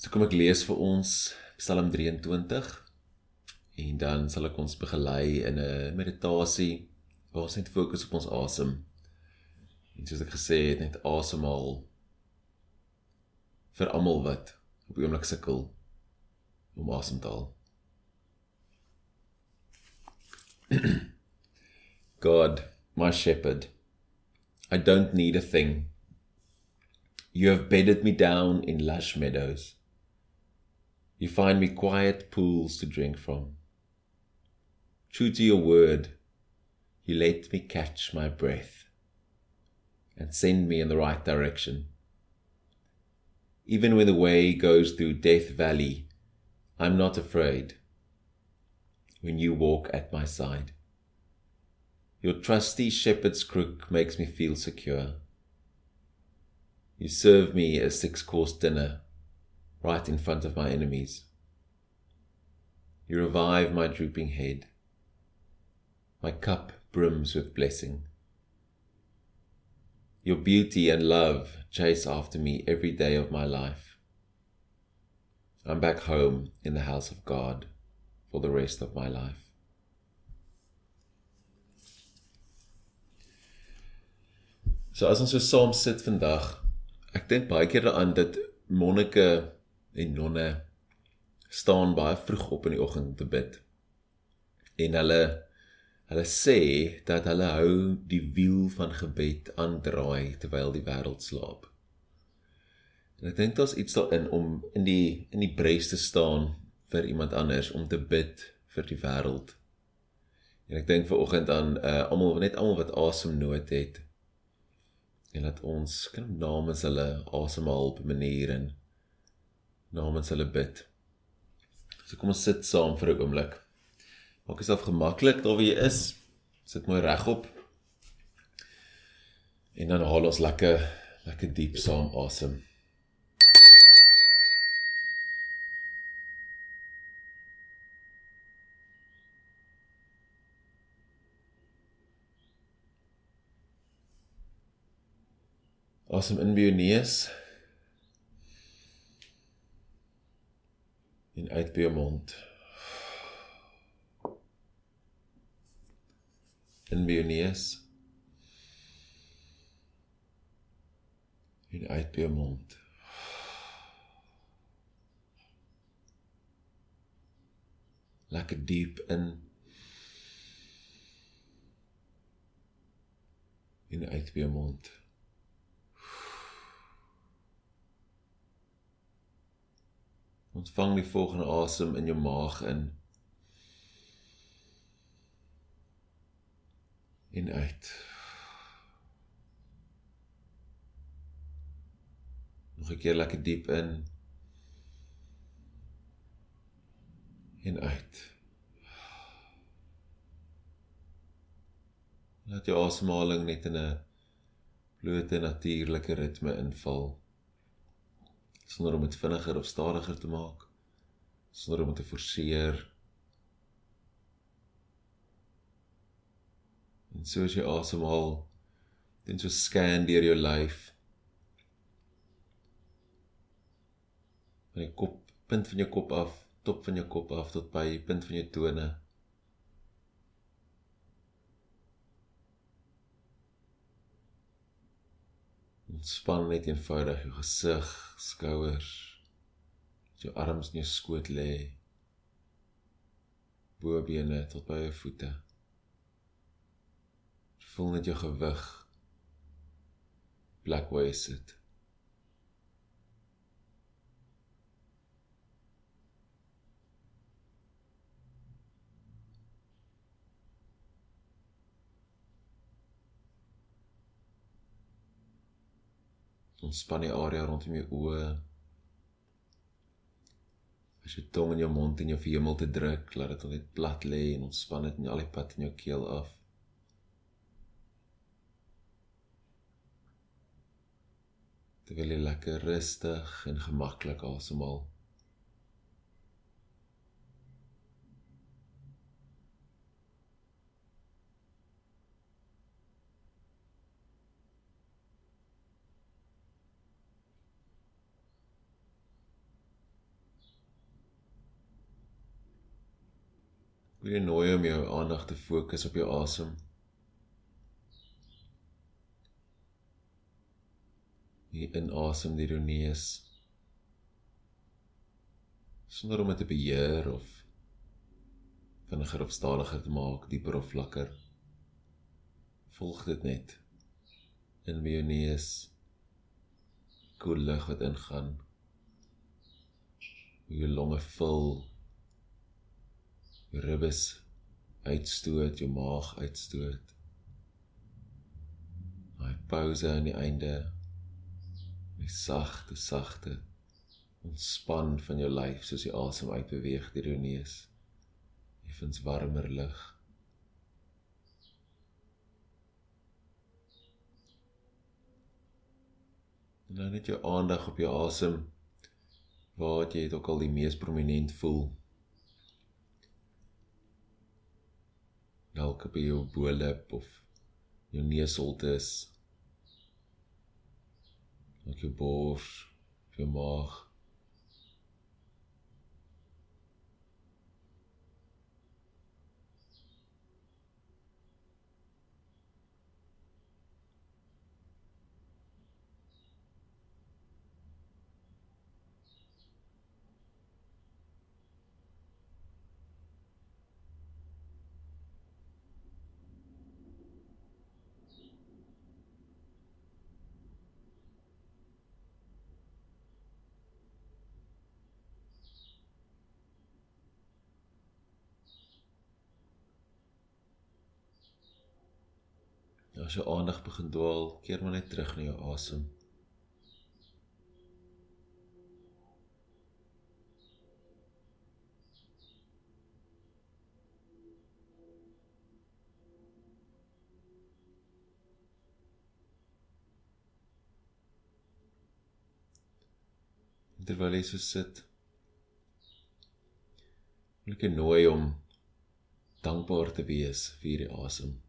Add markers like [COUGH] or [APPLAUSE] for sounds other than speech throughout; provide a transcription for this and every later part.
So kom ek lees vir ons Psalm 23 en dan sal ek ons begelei in 'n meditasie waar ons net fokus op ons asem. En soos ek gesê het, net asemhaal vir almal wat op die oomblik sukkel om asem te haal. [CLEARS THROAT] God, my shepherd, I don't need a thing. You have bedded me down in lush meadows. You find me quiet pools to drink from. True to your word, you let me catch my breath and send me in the right direction. Even when the way goes through Death Valley, I'm not afraid when you walk at my side. Your trusty shepherd's crook makes me feel secure. You serve me a six course dinner right in front of my enemies. You revive my drooping head. My cup brims with blessing. Your beauty and love chase after me every day of my life. I'm back home in the house of God for the rest of my life. So as ons so saam sit vandag, ek dink baie keer daaraan dat monnike en nonne staan baie vroeg op in die oggend te bid. En hulle hulle sê dat hulle hou die wiel van gebed aandraai terwyl die wêreld slaap. En ek dink daar's iets daarin om in die in die bres te staan vir iemand anders om te bid vir die wêreld. En ek dink ver oggend aan uh almal net almal wat asemnood het en dat ons kan namens hulle asemhaal op 'n manier en namens hulle bid. So kom ons sit saam vir 'n oomblik. Maak jouself gemaklik daar waar jy is. Sit mooi regop. En dan haal ons lekker lekker diep saam asem. Asem in by jou neus. En uit by jou mond. In by jou neus. En uit by jou mond. Lekker diep in. En uit by jou mond. Ontvang die volgende asem in jou maag in. En uit. Nog 'n keer lekker diep in. En uit. Laat jou asemhaling net in 'n blote natuurlike ritme inval sonder om dit vinniger of stadiger te maak sonder om dit te forceer. En soos jy asemhaal dan so scan deur jou lyf. Van die kop punt van jou kop af top van jou kop af tot by punt van jou tone Ontspan net eenvoudig jou gesig, skouers, jou arms in jou skoot lê. Bobene tot by jou voete. Voel net jou gewig plek waar jy sit. Ontspan die area rondom jou oë. As jy tong in jou mond en jou verhemel te druk, laat dit net plat lê en ontspan dit in al die pad in jou keel af. Terwyl jy lekker rustig en gemaklik asemhaal. Wil jy nooi om jou aandag te fokus op jou asem. Hier inasem deur jou neus. Sonder om dit te beheer of vinniger of stadiger te maak, dieper of vlakker. Volg dit net. In by jou neus. Koel lug wat ingaan. Jou longe vul jou ribbes uitstoot, jou maag uitstoot. Hy pause aan die einde. Die sagte, sagte ontspan van jou lyf soos jy asem uitbeweeg deur jou neus. Effens warmer lug. En dan net jou aandag op jou asem waar jy dit ook al die mees prominent voel. Dalk op jou bo-lip of jou neusholte is. Op jou bors, jou maag. As jou aandag begin dwaal, keer maar net terug na jou asem. Terwyl jy so sit, wil ek jou nooi om dankbaar te wees vir hierdie asem.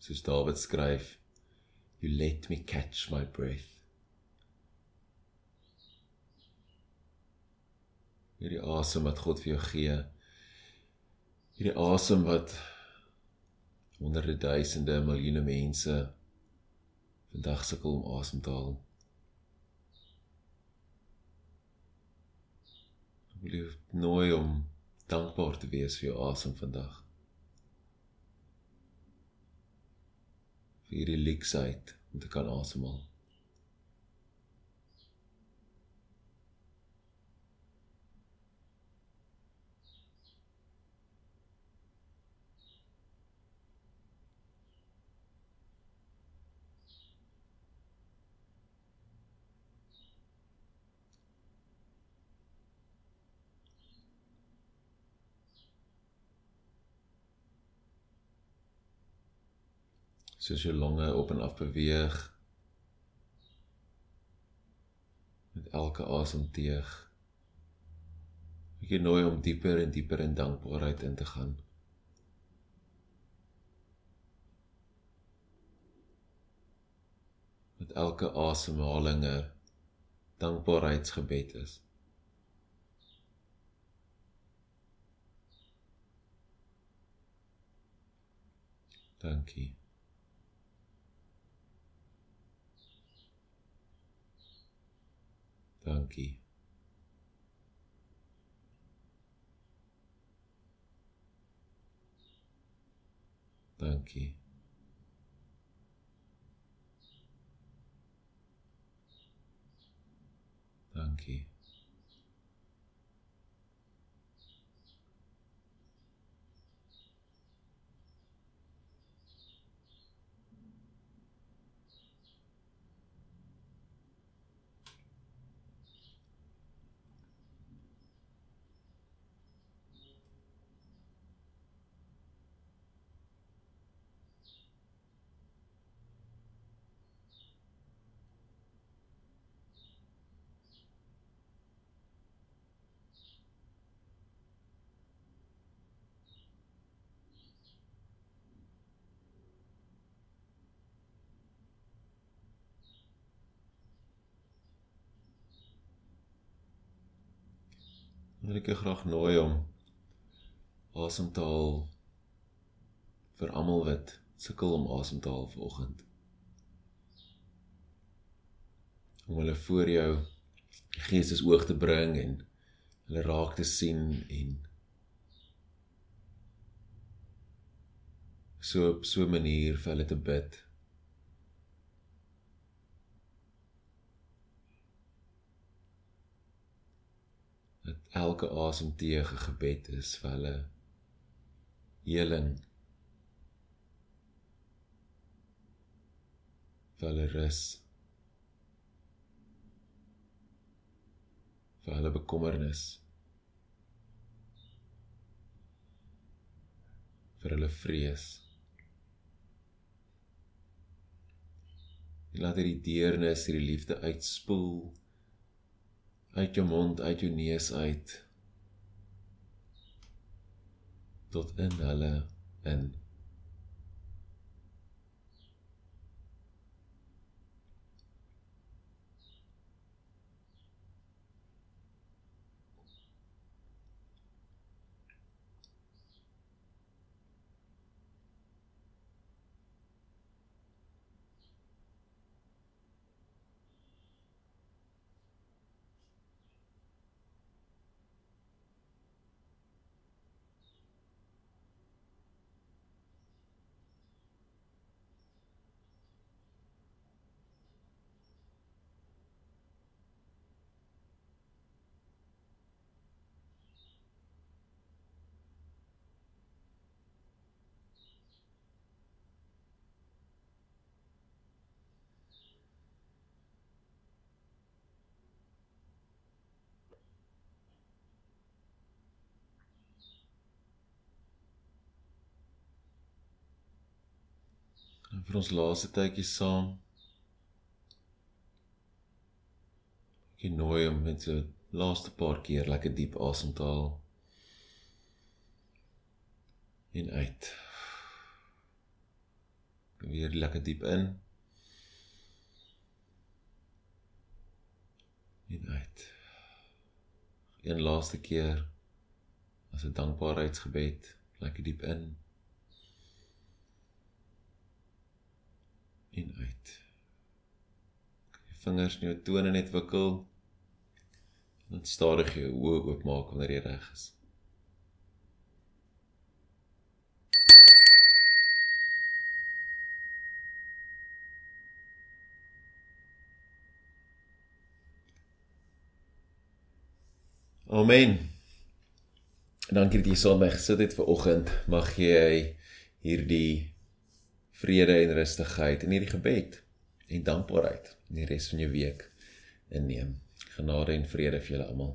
Soos Dawid skryf you let me catch my breath. Hierdie asem wat God vir jou gee hierdie asem wat honderde duisende miljoene mense vandag sukkel om asem te haal. Wil jy nooi om dankbaar te wees vir jou asem vandag hierdie leksheid om te kan asemhaal. Soos jou longe op en af beweeg. Met elke asemteug ek jy nooi om dieper en dieper in dankbaarheid in te gaan. Met elke asemhaling 'n dankbaarheidsgebed is. Dankie. Dankie. Dankie. Dankie. wil ek jou graag nooi om asem te haal vir almal wat sukkel om asem te haal vanoggend. Om hulle voor jou geestes oog te bring en hulle raak te sien en so op so 'n manier vir hulle te bid. Dat elke asemteug 'n gebed is vir hulle heling. vir hulle rus. vir hulle bekommernis. vir hulle vrees. Laat hierdie deernis, hierdie liefde uitspoel uit jou mond, uit jou neus uit tot in hulle in. En vir ons laaste tydjie saam. Ek nooi hom met so laaste paar keer lekker diep asem te haal. En uit. Weer lekker diep in. En uit. Een laaste keer as 'n dankbaarheidsgebed, lekker diep in. en uit. Die vingers in jou tone net wikkel. En stadig jou oë oopmaak wanneer jy reg is. Amen. Dankie dat jy saam met my gesit het ver oggend. Mag jy hierdie vrede en rustigheid in hierdie gebed en dankbaarheid in die res van jou week inneem. Genade en vrede vir julle almal.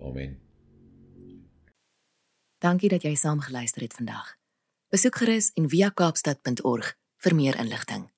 Amen. Dankie dat jy saam geluister het vandag. Besoek gerus en via kaapstad.org vir meer inligting.